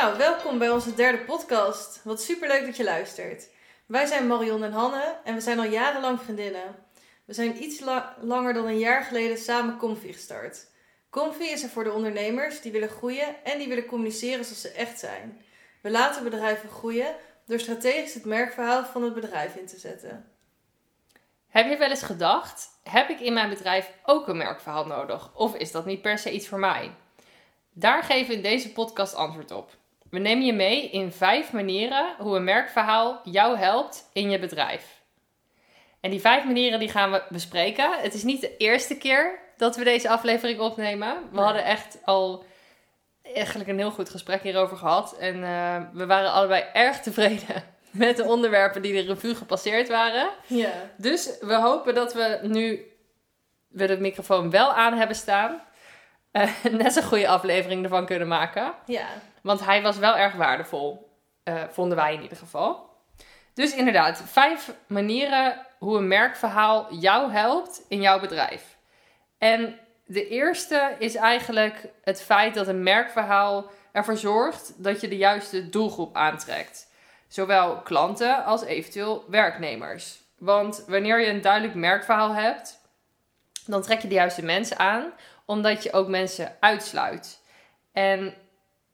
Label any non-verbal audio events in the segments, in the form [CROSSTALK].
Nou, welkom bij onze derde podcast. Wat superleuk dat je luistert. Wij zijn Marion en Hanne en we zijn al jarenlang vriendinnen. We zijn iets la- langer dan een jaar geleden samen Comfy gestart. Comfy is er voor de ondernemers die willen groeien en die willen communiceren zoals ze echt zijn. We laten bedrijven groeien door strategisch het merkverhaal van het bedrijf in te zetten. Heb je wel eens gedacht, heb ik in mijn bedrijf ook een merkverhaal nodig? Of is dat niet per se iets voor mij? Daar geven we in deze podcast antwoord op. We nemen je mee in vijf manieren hoe een merkverhaal jou helpt in je bedrijf. En die vijf manieren die gaan we bespreken. Het is niet de eerste keer dat we deze aflevering opnemen. We Nee. hadden echt al eigenlijk een heel goed gesprek hierover gehad. En eh, we waren allebei erg tevreden [LAUGHS] met de onderwerpen die de revue gepasseerd waren. Ja. Dus we hopen dat we nu we de microfoon wel aan hebben staan. Eh, [LAUGHS] net zo'n goede aflevering ervan kunnen maken. Ja. Want hij was wel erg waardevol. eh, vonden wij in ieder geval. Dus inderdaad, vijf manieren hoe een merkverhaal jou helpt in jouw bedrijf. En de eerste is eigenlijk het feit dat een merkverhaal ervoor zorgt dat je de juiste doelgroep aantrekt. Zowel klanten als eventueel werknemers. Want wanneer je een duidelijk merkverhaal hebt, dan trek je de juiste mensen aan, omdat je ook mensen uitsluit. En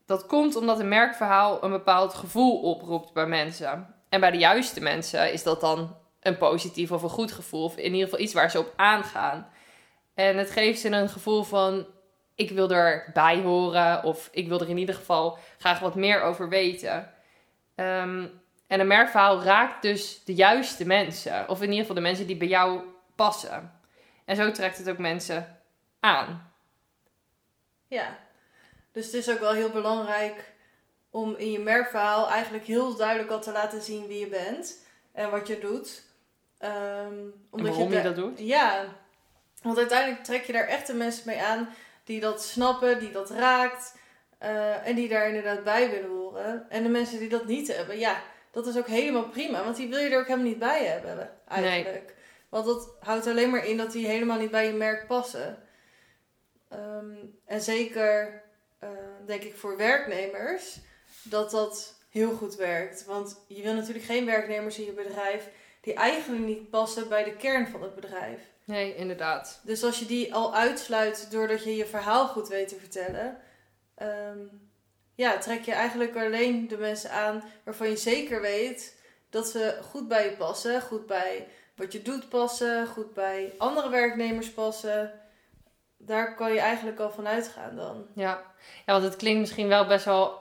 dat komt omdat een merkverhaal een bepaald gevoel oproept bij mensen. En bij de juiste mensen is dat dan een positief of een goed gevoel, of in ieder geval iets waar ze op aangaan. En het geeft ze een gevoel van: ik wil erbij horen, of ik wil er in ieder geval graag wat meer over weten. Ehm, en een merkverhaal raakt dus de juiste mensen, of in ieder geval de mensen die bij jou passen. En zo trekt het ook mensen aan. Ja. Dus het is ook wel heel belangrijk om in je merkverhaal eigenlijk heel duidelijk al te laten zien wie je bent en wat je doet. En omdat waarom je da- dat doet. Ja, want uiteindelijk trek je daar echte mensen mee aan die dat snappen, die dat raakt eh, en die daar inderdaad bij willen horen. En de mensen die dat niet hebben, ja, dat is ook helemaal prima, want die wil je er ook helemaal niet bij hebben eigenlijk. Want dat houdt alleen maar in dat die helemaal niet bij je merk passen. Ehm, en zeker, eh, denk ik, voor werknemers, dat dat heel goed werkt. Want je wil natuurlijk geen werknemers in je bedrijf die eigenlijk niet passen bij de kern van het bedrijf. Nee, inderdaad. Dus als je die al uitsluit doordat je je verhaal goed weet te vertellen, ehm, ja, trek je eigenlijk alleen de mensen aan waarvan je zeker weet dat ze goed bij je passen, goed bij wat je doet passen, goed bij andere werknemers passen. Daar kan je eigenlijk al van uitgaan dan. Ja. ja, want het klinkt misschien wel best wel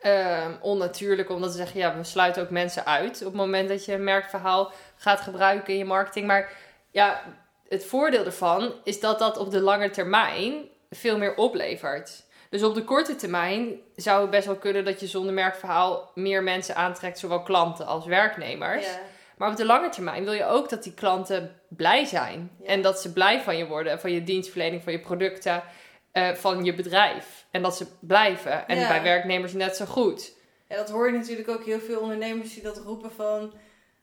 ehm, onnatuurlijk om dat te zeggen. Ja, we sluiten ook mensen uit op het moment dat je een merkverhaal gaat gebruiken in je marketing. Maar ja, het voordeel ervan is dat dat op de lange termijn veel meer oplevert. Dus op de korte termijn zou het best wel kunnen dat je zonder merkverhaal meer mensen aantrekt, zowel klanten als werknemers. Ja. Maar op de lange termijn wil je ook dat die klanten blij zijn. Ja. En dat ze blij van je worden, van je dienstverlening, van je producten, eh, van je bedrijf. En dat ze blijven. En Ja. bij werknemers net zo goed. En dat hoor je natuurlijk ook heel veel ondernemers die dat roepen van...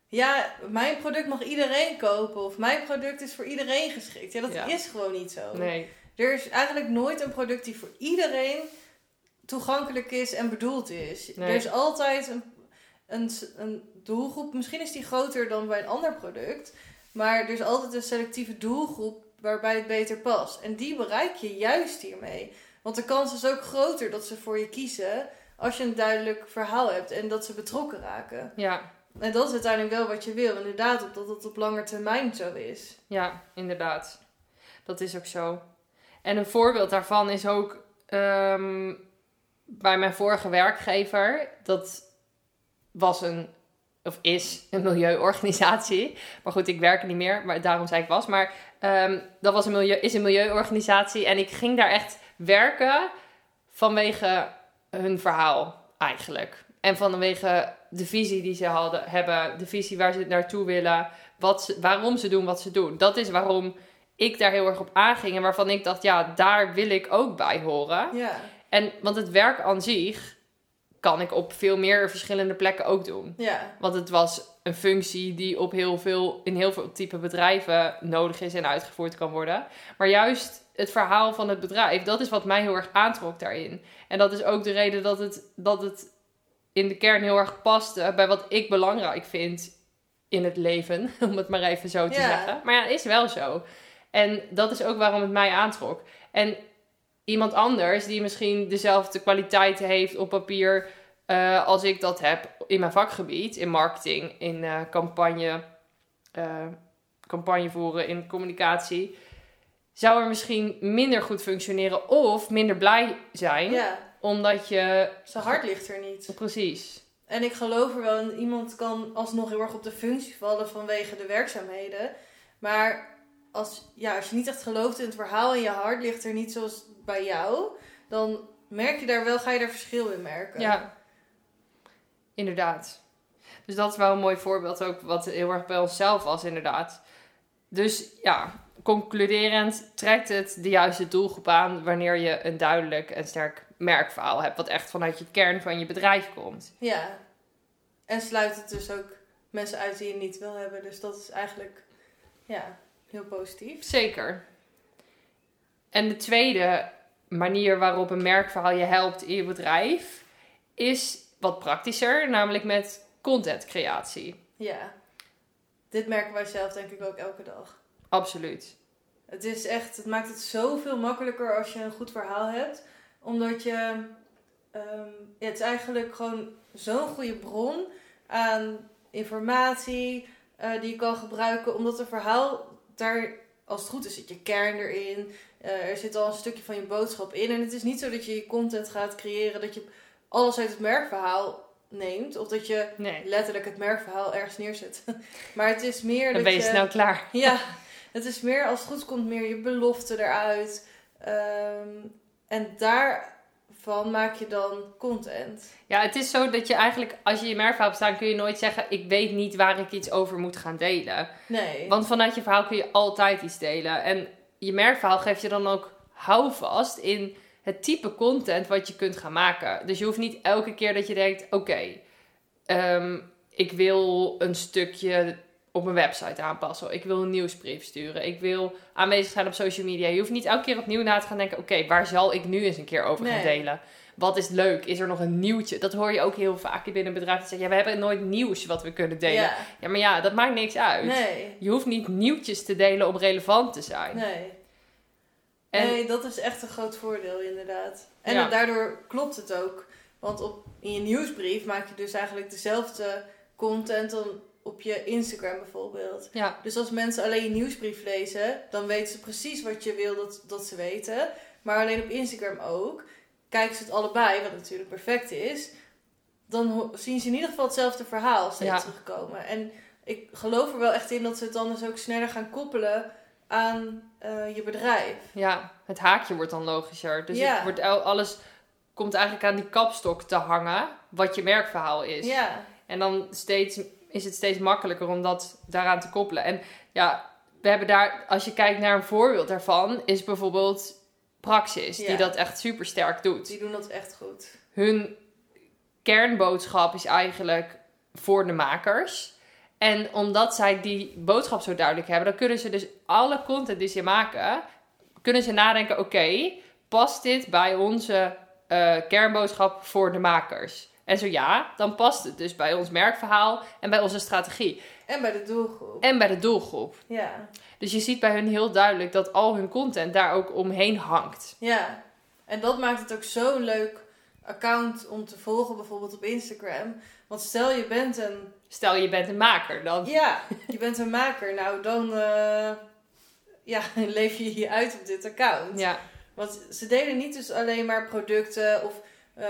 Ja, mijn product mag iedereen kopen. Of mijn product is voor iedereen geschikt. Ja, dat Ja. is gewoon niet zo. Nee. Er is eigenlijk nooit een product die voor iedereen toegankelijk is en bedoeld is. Nee. Er is altijd een, een, een doelgroep. Misschien is die groter dan bij een ander product. Maar er is altijd een selectieve doelgroep waarbij het beter past. En die bereik je juist hiermee. Want de kans is ook groter dat ze voor je kiezen als je een duidelijk verhaal hebt en dat ze betrokken raken. Ja, En dat is uiteindelijk wel wat je wil. Inderdaad, dat het op lange termijn zo is. ja, inderdaad. Dat is ook zo. En een voorbeeld daarvan is ook ehm, bij mijn vorige werkgever. Dat was een, of is een milieuorganisatie. Maar goed, ik werk er niet meer, maar daarom zei ik was. Maar ehm, dat was een milieu, is een milieuorganisatie. En ik ging daar echt werken vanwege hun verhaal eigenlijk. En vanwege de visie die ze hadden, hebben, de visie waar ze naartoe willen, wat ze, waarom ze doen wat ze doen. Dat is waarom ik daar heel erg op aanging en waarvan ik dacht, ja, daar wil ik ook bij horen. Ja, En want het werk aan zich kan ik op veel meer verschillende plekken ook doen. ja, Want het was een functie die op heel veel, in heel veel type bedrijven nodig is en uitgevoerd kan worden. Maar juist het verhaal van het bedrijf. Dat is wat mij heel erg aantrok daarin. En dat is ook de reden dat het, dat het in de kern heel erg paste bij wat ik belangrijk vind in het leven. [LAUGHS] Om het maar even zo te Ja. zeggen. Maar ja, is wel zo. En dat is ook waarom het mij aantrok. En iemand anders die misschien dezelfde kwaliteiten heeft op papier eh, als ik dat heb in mijn vakgebied, in marketing, in eh, campagne, eh, campagne voeren, in communicatie, zou er misschien minder goed functioneren of minder blij zijn, Ja, omdat je zijn hart ligt er niet. precies, En ik geloof er wel in, iemand kan alsnog heel erg op de functie vallen vanwege de werkzaamheden. Maar als, ja, als je niet echt gelooft in het verhaal en je hart ligt er niet zoals bij jou, dan merk je daar wel, ga je daar verschil in merken. ja, inderdaad. Dus dat is wel een mooi voorbeeld ook wat heel erg bij onszelf was, inderdaad. Dus ja, concluderend trekt het de juiste doelgroep aan wanneer je een duidelijk en sterk merkverhaal hebt, wat echt vanuit je kern van je bedrijf komt. Ja. En sluit het dus ook mensen uit die je niet wil hebben. Dus dat is eigenlijk, ja, heel positief. Zeker. En de tweede manier waarop een merkverhaal je helpt in je bedrijf is wat praktischer, namelijk met contentcreatie. Ja. Dit merken wij zelf denk ik ook elke dag. Absoluut. Het is echt, het maakt het zoveel makkelijker als je een goed verhaal hebt. Omdat je, ehm, ja, het is eigenlijk gewoon zo'n goede bron aan informatie eh, die je kan gebruiken. Omdat een verhaal, daar, als het goed is, zit je kern erin. Eh, er zit al een stukje van je boodschap in. En het is niet zo dat je je content gaat creëren, dat je alles uit het merkverhaal neemt. Of dat je Nee, letterlijk het merkverhaal ergens neerzet. [LAUGHS] maar het is meer dan dat ben je snel klaar. [LAUGHS] ja, het is meer als het goed komt, meer je belofte eruit. Ehm, en daarvan maak je dan content. Ja, het is zo dat je eigenlijk, als je je merkverhaal hebt staan, kun je nooit zeggen: Ik weet niet waar ik iets over moet gaan delen. Nee. Want vanuit je verhaal kun je altijd iets delen. En je merkverhaal geeft je dan ook houvast in het type content wat je kunt gaan maken. Dus je hoeft niet elke keer dat je denkt: Oké, ehm, ik wil een stukje op mijn website aanpassen. Ik wil een nieuwsbrief sturen. Ik wil aanwezig zijn op social media. Je hoeft niet elke keer opnieuw na te gaan denken: Oké, waar zal ik nu eens een keer over gaan delen? Wat is leuk? Is er nog een nieuwtje? Dat hoor je ook heel vaak binnen een bedrijf. Dat zeggen, ja, we hebben nooit nieuws wat we kunnen delen. Ja. Ja, maar ja, dat maakt niks uit. Nee. Je hoeft niet nieuwtjes te delen om relevant te zijn. Nee. En Nee, dat is echt een groot voordeel inderdaad. En Ja. daardoor klopt het ook. Want op, in je nieuwsbrief maak je dus eigenlijk dezelfde content dan op je Instagram bijvoorbeeld. ja, Dus als mensen alleen je nieuwsbrief lezen, dan weten ze precies wat je wil dat, dat ze weten. Maar alleen op Instagram ook. Kijken ze het allebei, wat natuurlijk perfect is. Dan zien ze in ieder geval hetzelfde verhaal steeds Ja. terugkomen. En ik geloof er wel echt in dat ze het dan dus ook sneller gaan koppelen aan eh, je bedrijf. ja, het haakje wordt dan logischer. Dus Ja. het wordt alles komt eigenlijk aan die kapstok te hangen, wat je merkverhaal is. Ja, En dan steeds, is het steeds makkelijker om dat daaraan te koppelen. En ja, we hebben daar, als je kijkt naar een voorbeeld daarvan, is bijvoorbeeld Praxis, Ja. die dat echt super sterk doet. die doen dat echt goed. hun kernboodschap is eigenlijk voor de makers. En omdat zij die boodschap zo duidelijk hebben, dan kunnen ze dus alle content die ze maken, kunnen ze nadenken: oké, past dit bij onze eh, kernboodschap voor de makers? En zo ja, dan past het dus bij ons merkverhaal en bij onze strategie En bij de doelgroep. en bij de doelgroep. Ja, Dus je ziet bij hun heel duidelijk dat al hun content daar ook omheen hangt. ja. En dat maakt het ook zo'n leuk account om te volgen, bijvoorbeeld op Instagram. Want stel je bent een Stel je bent een maker, dan Ja, je bent een maker. Nou, dan eh, ja, [LAUGHS] leef je je uit op dit account. ja, Want ze delen niet dus alleen maar producten of eh,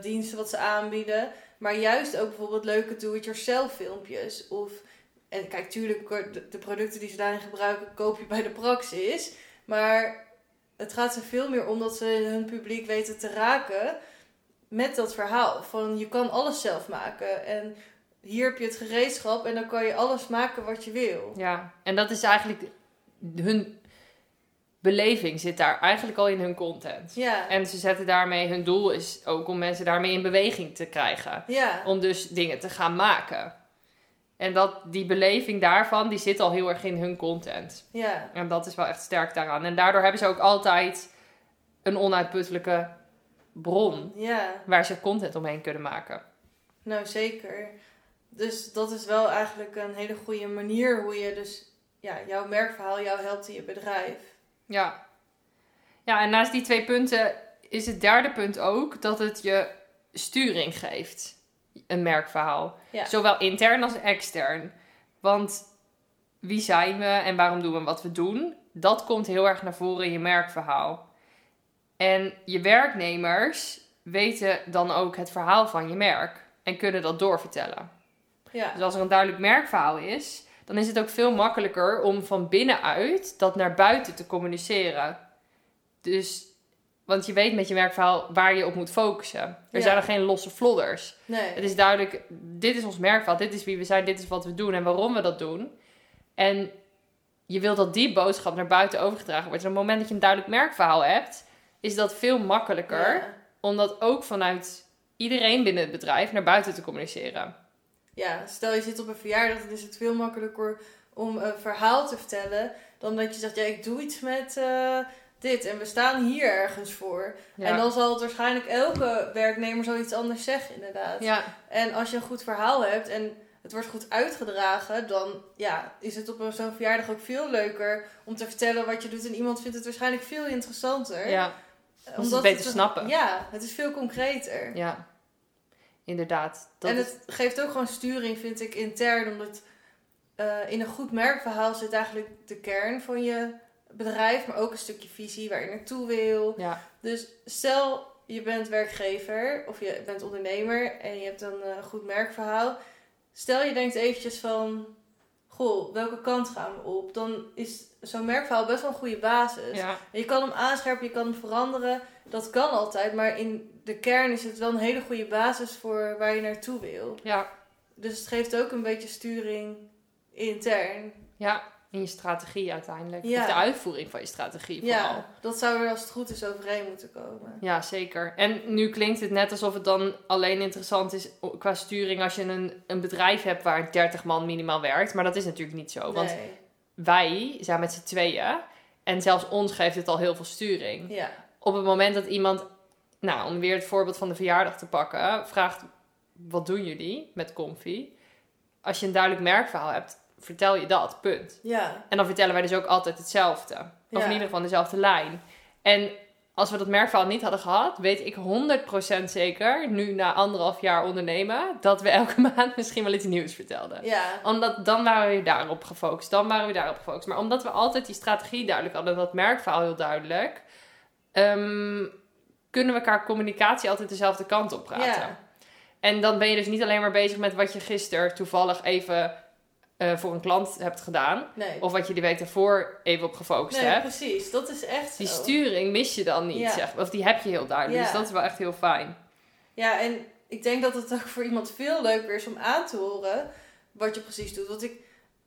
diensten wat ze aanbieden. Maar juist ook bijvoorbeeld leuke do-it-yourself filmpjes. Of, en kijk, tuurlijk, de, producten die ze daarin gebruiken, koop je bij de praxis. Maar het gaat er veel meer om dat ze hun publiek weten te raken met dat verhaal. Van je kan alles zelf maken. En hier heb je het gereedschap en dan kan je alles maken wat je wil. Ja, en dat is eigenlijk hun beleving zit daar eigenlijk al in hun content. Ja, En ze zetten daarmee, hun doel is ook om mensen daarmee in beweging te krijgen. ja, Om dus dingen te gaan maken. En dat, die beleving daarvan, die zit al heel erg in hun content. Ja, En dat is wel echt sterk daaraan. En daardoor hebben ze ook altijd een onuitputtelijke bron ja. waar ze content omheen kunnen maken. Nou, zeker. Dus dat is wel eigenlijk een hele goede manier hoe je dus ja, jouw merkverhaal jou helpt in je bedrijf. Ja. Ja, en naast die twee punten is het derde punt ook dat het je sturing geeft. Een merkverhaal. Ja. Zowel intern als extern. Want wie zijn we en waarom doen we wat we doen? Dat komt heel erg naar voren in je merkverhaal. En je werknemers weten dan ook het verhaal van je merk en kunnen dat doorvertellen. Ja, Dus als er een duidelijk merkverhaal is, dan is het ook veel makkelijker om van binnenuit dat naar buiten te communiceren. Dus, want je weet met je merkverhaal waar je op moet focussen. Er Ja. zijn er geen losse vlodders. nee. Het is duidelijk, dit is ons merkverhaal, dit is wie we zijn, dit is wat we doen en waarom we dat doen. En je wilt dat die boodschap naar buiten overgedragen wordt. En op het moment dat je een duidelijk merkverhaal hebt, is dat veel makkelijker Ja. om dat ook vanuit iedereen binnen het bedrijf naar buiten te communiceren. Ja, stel je zit op een verjaardag, dan is het veel makkelijker om een verhaal te vertellen dan dat je zegt, ja, ik doe iets met eh, dit en we staan hier ergens voor. Ja. En dan zal het waarschijnlijk elke werknemer zoiets anders zeggen, inderdaad. ja, En als je een goed verhaal hebt en het wordt goed uitgedragen, dan ja, is het op zo'n verjaardag ook veel leuker om te vertellen wat je doet. En iemand vindt het waarschijnlijk veel interessanter. ja, omdat het beter snappen. Ja, het is veel concreter. ja. Inderdaad. Dat en is- het geeft ook gewoon sturing, vind ik, intern. Omdat eh, in een goed merkverhaal zit eigenlijk de kern van je bedrijf, maar ook een stukje visie waar je naartoe wil. ja, Dus stel je bent werkgever of je bent ondernemer en je hebt een eh, goed merkverhaal. Stel je denkt eventjes van, goh, welke kant gaan we op? Dan is zo'n merkverhaal best wel een goede basis. ja, Je kan hem aanscherpen, je kan hem veranderen. Dat kan altijd, maar in de kern is het wel een hele goede basis voor waar je naartoe wil. ja, Dus het geeft ook een beetje sturing intern. ja. In je strategie uiteindelijk. Ja. Of de uitvoering van je strategie vooral. Ja, dat zou er als het goed is overeen moeten komen. Ja, zeker. En nu klinkt het net alsof het dan alleen interessant is qua sturing als je een, een bedrijf hebt waar 30 man minimaal werkt. Maar dat is natuurlijk niet zo. Want Nee. Wij zijn met z'n tweeën. En zelfs ons geeft het al heel veel sturing. Ja, Op het moment dat iemand, nou, om weer het voorbeeld van de verjaardag te pakken, vraagt: wat doen jullie met Comfy? Als je een duidelijk merkverhaal hebt, vertel je dat, punt. ja, En dan vertellen wij dus ook altijd hetzelfde. Of Ja. in ieder geval dezelfde lijn. En als we dat merkverhaal niet hadden gehad, weet ik 100% zeker, nu na anderhalf jaar ondernemen, dat we elke [LAUGHS] maand misschien wel iets nieuws vertelden. ja. Omdat dan waren we daarop gefocust, dan waren we daarop gefocust. Maar omdat we altijd die strategie duidelijk hadden, dat merkverhaal heel duidelijk, ehm, kunnen we elkaar communicatie altijd dezelfde kant op praten. Ja. En dan ben je dus niet alleen maar bezig met wat je gisteren toevallig even eh, voor een klant hebt gedaan. Nee. Of wat je de week daarvoor even op gefocust nee, hebt. precies. Dat is echt Die zo. sturing mis je dan niet, Ja. zeg. Of die heb je heel duidelijk. Ja. Dus dat is wel echt heel fijn. Ja, en ik denk dat het ook voor iemand veel leuker is om aan te horen wat je precies doet. Want ik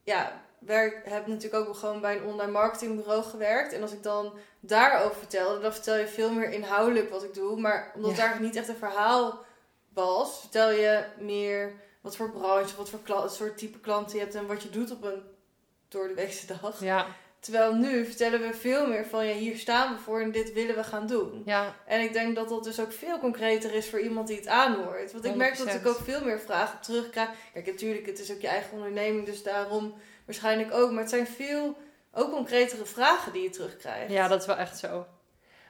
ja, werk, heb natuurlijk ook gewoon bij een online marketingbureau gewerkt. En als ik dan daarover vertelde, dan vertel je veel meer inhoudelijk wat ik doe. Maar omdat Ja. eigenlijk niet echt een verhaal was, vertel je meer wat voor branche, wat voor soort type klanten je hebt en wat je doet op een door de weekse dag. Ja, Terwijl nu vertellen we veel meer van ja, hier staan we voor en dit willen we gaan doen. ja, En ik denk dat dat dus ook veel concreter is voor iemand die het aanhoort. Want ik merk dat ik 100%. ook veel meer vragen terugkrijg. Kijk, natuurlijk, het is ook je eigen onderneming, dus daarom waarschijnlijk ook. Maar het zijn veel ook concretere vragen die je terugkrijgt. ja, dat is wel echt zo.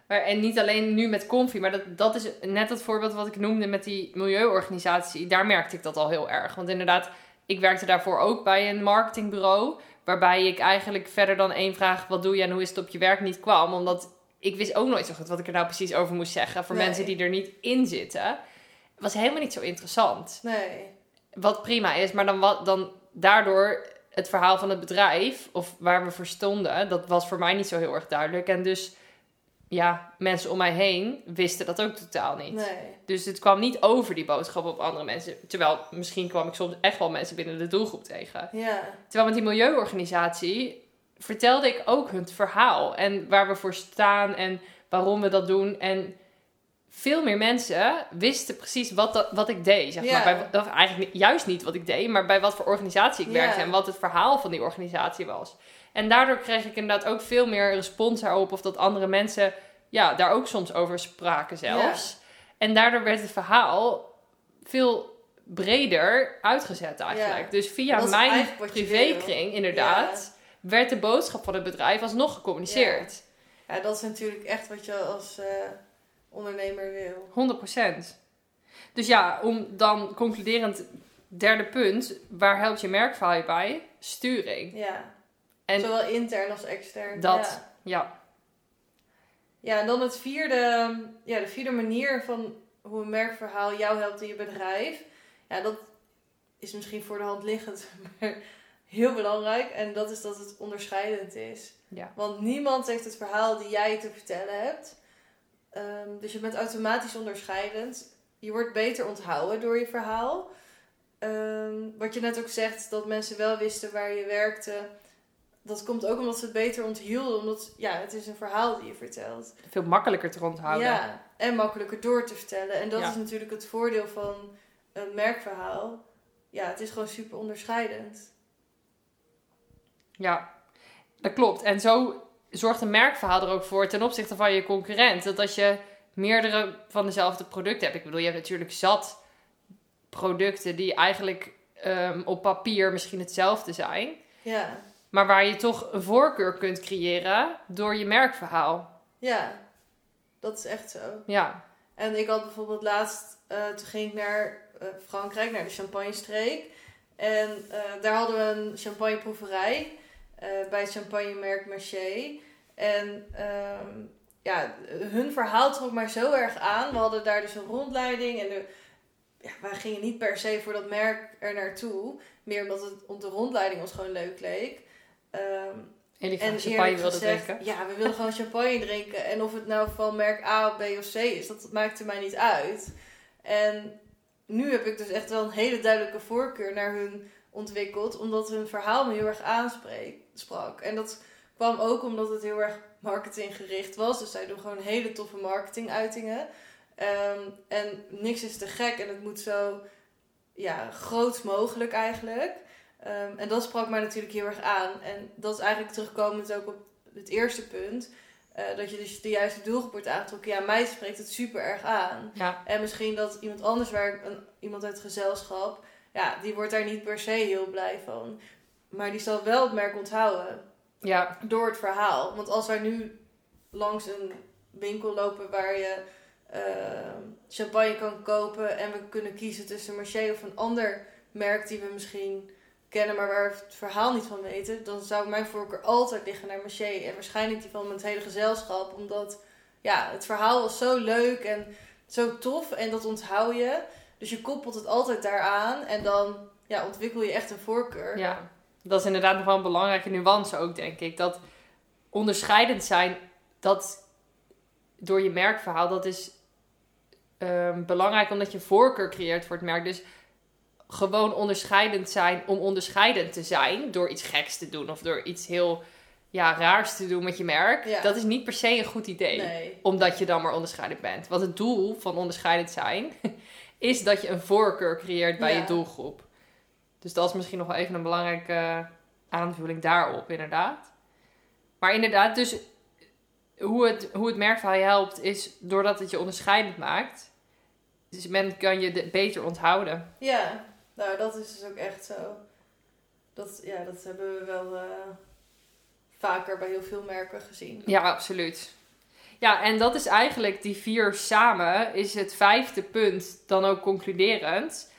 Maar, en niet alleen nu met Comfy, maar dat, dat is net het voorbeeld wat ik noemde met die milieuorganisatie. Daar merkte ik dat al heel erg. Want inderdaad, ik werkte daarvoor ook bij een marketingbureau. Waarbij ik eigenlijk verder dan één vraag, wat doe je en hoe is het op je werk, niet kwam. Omdat ik wist ook nooit zo goed wat ik er nou precies over moest zeggen. Voor Nee. mensen die er niet in zitten. Het was helemaal niet zo interessant. Nee. Wat prima is, maar dan, wat, dan daardoor het verhaal van het bedrijf, of waar we voor stonden, dat was voor mij niet zo heel erg duidelijk. En dus, ja, mensen om mij heen wisten dat ook totaal niet. Nee. Dus het kwam niet over die boodschap op andere mensen. Terwijl misschien kwam ik soms echt wel mensen binnen de doelgroep tegen. Ja. Terwijl met die milieuorganisatie vertelde ik ook hun verhaal. En waar we voor staan en waarom we dat doen. En veel meer mensen wisten precies wat, dat, wat ik deed. Zeg Ja. maar. Bij, of eigenlijk juist niet wat ik deed, maar bij wat voor organisatie ik Ja. werkte en wat het verhaal van die organisatie was. En daardoor kreeg ik inderdaad ook veel meer respons daarop. Of dat andere mensen ja, daar ook soms over spraken zelfs. En daardoor werd het verhaal veel breder uitgezet eigenlijk. Ja. Dus via mijn privékring, inderdaad, werd de boodschap van het bedrijf alsnog gecommuniceerd. Ja, dat is natuurlijk echt wat je als eh, ondernemer wil. 100%. Dus ja, om dan concluderend derde punt, waar helpt je merkverhaal je bij? Sturing. Ja. En Zowel intern als extern. dat, Ja. ja, ja, en dan het vierde, ja, de vierde manier van hoe een merkverhaal jou helpt in je bedrijf. Ja, dat is misschien voor de hand liggend, [LAUGHS] maar heel belangrijk. En dat is dat het onderscheidend is. Ja. Want niemand heeft het verhaal die jij te vertellen hebt. Ehm, dus je bent automatisch onderscheidend. Je wordt beter onthouden door je verhaal. Ehm, wat je net ook zegt, dat mensen wel wisten waar je werkte. Dat komt ook omdat ze het beter onthielden. Omdat ja, het is een verhaal die je vertelt. veel makkelijker te onthouden. Ja, en makkelijker door te vertellen. En dat Ja. is natuurlijk het voordeel van een merkverhaal. Ja, het is gewoon super onderscheidend. Ja, dat klopt. En zo zorgt een merkverhaal er ook voor ten opzichte van je concurrent. Dat als je meerdere van dezelfde producten hebt. Ik bedoel, je hebt natuurlijk zat producten die eigenlijk ehm, op papier misschien hetzelfde zijn. Ja, Maar waar je toch een voorkeur kunt creëren door je merkverhaal. ja, dat is echt zo. Ja, En ik had bijvoorbeeld laatst, eh, toen ging ik naar eh, Frankrijk, naar de Champagne-streek. En eh, daar hadden we een champagneproeverij bij het champagnemerk Mercier. En ehm, ja, hun verhaal trok mij zo erg aan. We hadden daar dus een rondleiding en de, ja, wij gingen niet per se voor dat merk er naartoe. Meer omdat het op de rondleiding ons gewoon leuk leek. Ehm, en die en van champagne wilde drinken. Ja, we wilden gewoon champagne [LAUGHS] drinken. En of het nou van merk A of B of C is, dat maakte mij niet uit. En nu heb ik dus echt wel een hele duidelijke voorkeur naar hun ontwikkeld. Omdat hun verhaal me heel erg aansprak. En dat kwam ook omdat het heel erg marketinggericht was. Dus zij doen gewoon hele toffe marketinguitingen. Ehm, en niks is te gek en het moet zo ja, groot mogelijk eigenlijk. Ehm, en dat sprak mij natuurlijk heel erg aan. En dat is eigenlijk terugkomend ook op het eerste punt. eh, dat je dus de juiste doelgroep wordt aangetrokken. Ja, mij spreekt het super erg aan. Ja, En misschien dat iemand anders werkt, een, iemand uit het gezelschap, ja, die wordt daar niet per se heel blij van. Maar die zal wel het merk onthouden ja, door het verhaal. Want als wij nu langs een winkel lopen waar je eh, champagne kan kopen en we kunnen kiezen tussen Marché of een ander merk die we misschien maar waar we het verhaal niet van weten, dan zou mijn voorkeur altijd liggen naar Marché en waarschijnlijk die van het hele gezelschap, omdat ja, het verhaal was zo leuk en zo tof en dat onthoud je. Dus je koppelt het altijd daaraan en dan ja, ontwikkel je echt een voorkeur. ja. Dat is inderdaad nog wel een belangrijke nuance ook, denk ik. Dat onderscheidend zijn, dat door je merkverhaal, dat is ehm, belangrijk omdat je voorkeur creëert voor het merk. Dus gewoon onderscheidend zijn om onderscheidend te zijn, door iets geks te doen of door iets heel ja, raars te doen met je merk, Ja. dat is niet per se een goed idee. Nee. Omdat je dan maar onderscheidend bent. Want het doel van onderscheidend zijn [LAUGHS] is dat je een voorkeur creëert bij Ja. je doelgroep. Dus dat is misschien nog wel even een belangrijke aanvulling daarop, inderdaad. Maar inderdaad, dus hoe het, hoe het merkverhaal je helpt, is doordat het je onderscheidend maakt. Dus men kan je beter onthouden. Ja, nou dat is dus ook echt zo. Dat, ja, dat hebben we wel eh, vaker bij heel veel merken gezien. Ja, absoluut. Ja, en dat is eigenlijk die vier samen, is het vijfde punt dan ook concluderend.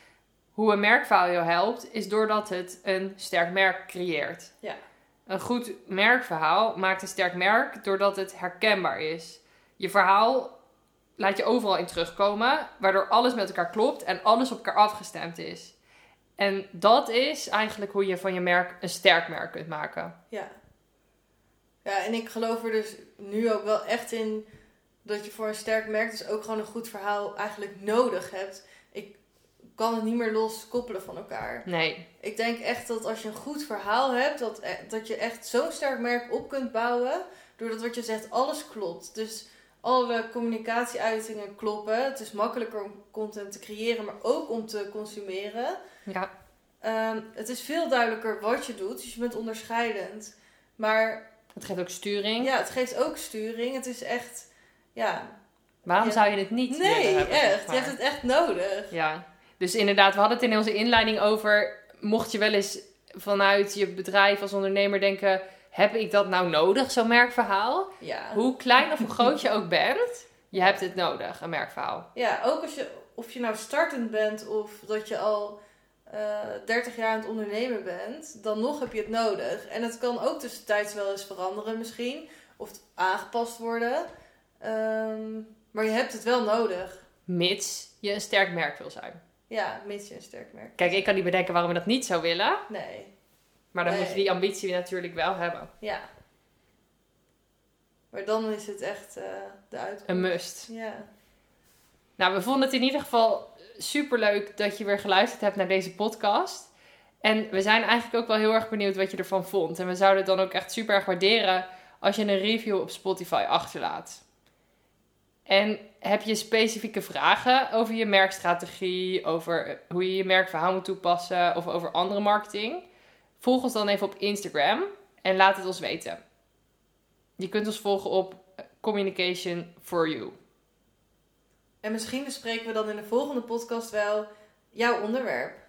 Hoe een merkverhaal jou helpt, is doordat het een sterk merk creëert. Ja. Een goed merkverhaal maakt een sterk merk doordat het herkenbaar is. Je verhaal laat je overal in terugkomen, waardoor alles met elkaar klopt en alles op elkaar afgestemd is. En dat is eigenlijk hoe je van je merk een sterk merk kunt maken. Ja. Ja, en ik geloof er dus nu ook wel echt in dat je voor een sterk merk dus ook gewoon een goed verhaal eigenlijk nodig hebt. Ik kan het niet meer los koppelen van elkaar. Nee, Ik denk echt dat als je een goed verhaal hebt, dat, e- dat je echt zo'n sterk merk op kunt bouwen. Doordat wat je zegt, alles klopt. Dus alle communicatieuitingen kloppen. Het is makkelijker om content te creëren, maar ook om te consumeren. Ja. Ehm, het is veel duidelijker wat je doet, dus je bent onderscheidend. Maar Het geeft ook sturing. ja, het geeft ook sturing. Het is echt, ja, Waarom Ja. zou je het niet nee, hebben, echt. Je hebt het echt nodig. Ja, dus inderdaad, we hadden het in onze inleiding over, mocht je wel eens vanuit je bedrijf als ondernemer denken, heb ik dat nou nodig, zo'n merkverhaal? Ja. Hoe klein of hoe groot je ook bent, je hebt het nodig, een merkverhaal. Ja, ook als je, of je nou startend bent of dat je al eh 30 jaar aan het ondernemen bent, dan nog heb je het nodig. En het kan ook tussentijds wel eens veranderen misschien, of aangepast worden. Ehm, maar je hebt het wel nodig. Mits je een sterk merk wil zijn. Ja, mits je een sterk merk. Kijk, ik kan niet bedenken waarom je dat niet zou willen, Nee, maar dan Nee. moet je die ambitie natuurlijk wel hebben. ja. Maar dan is het echt eh, de uitkomst. Een must. Ja. Nou, we vonden het in ieder geval super leuk dat je weer geluisterd hebt naar deze podcast. En we zijn eigenlijk ook wel heel erg benieuwd wat je ervan vond. En we zouden het dan ook echt super erg waarderen als je een review op Spotify achterlaat. En heb je specifieke vragen over je merkstrategie, over hoe je je merkverhaal moet toepassen of over andere marketing? Volg ons dan even op Instagram en laat het ons weten. Je kunt ons volgen op Communication for You. En misschien bespreken we dan in de volgende podcast wel jouw onderwerp.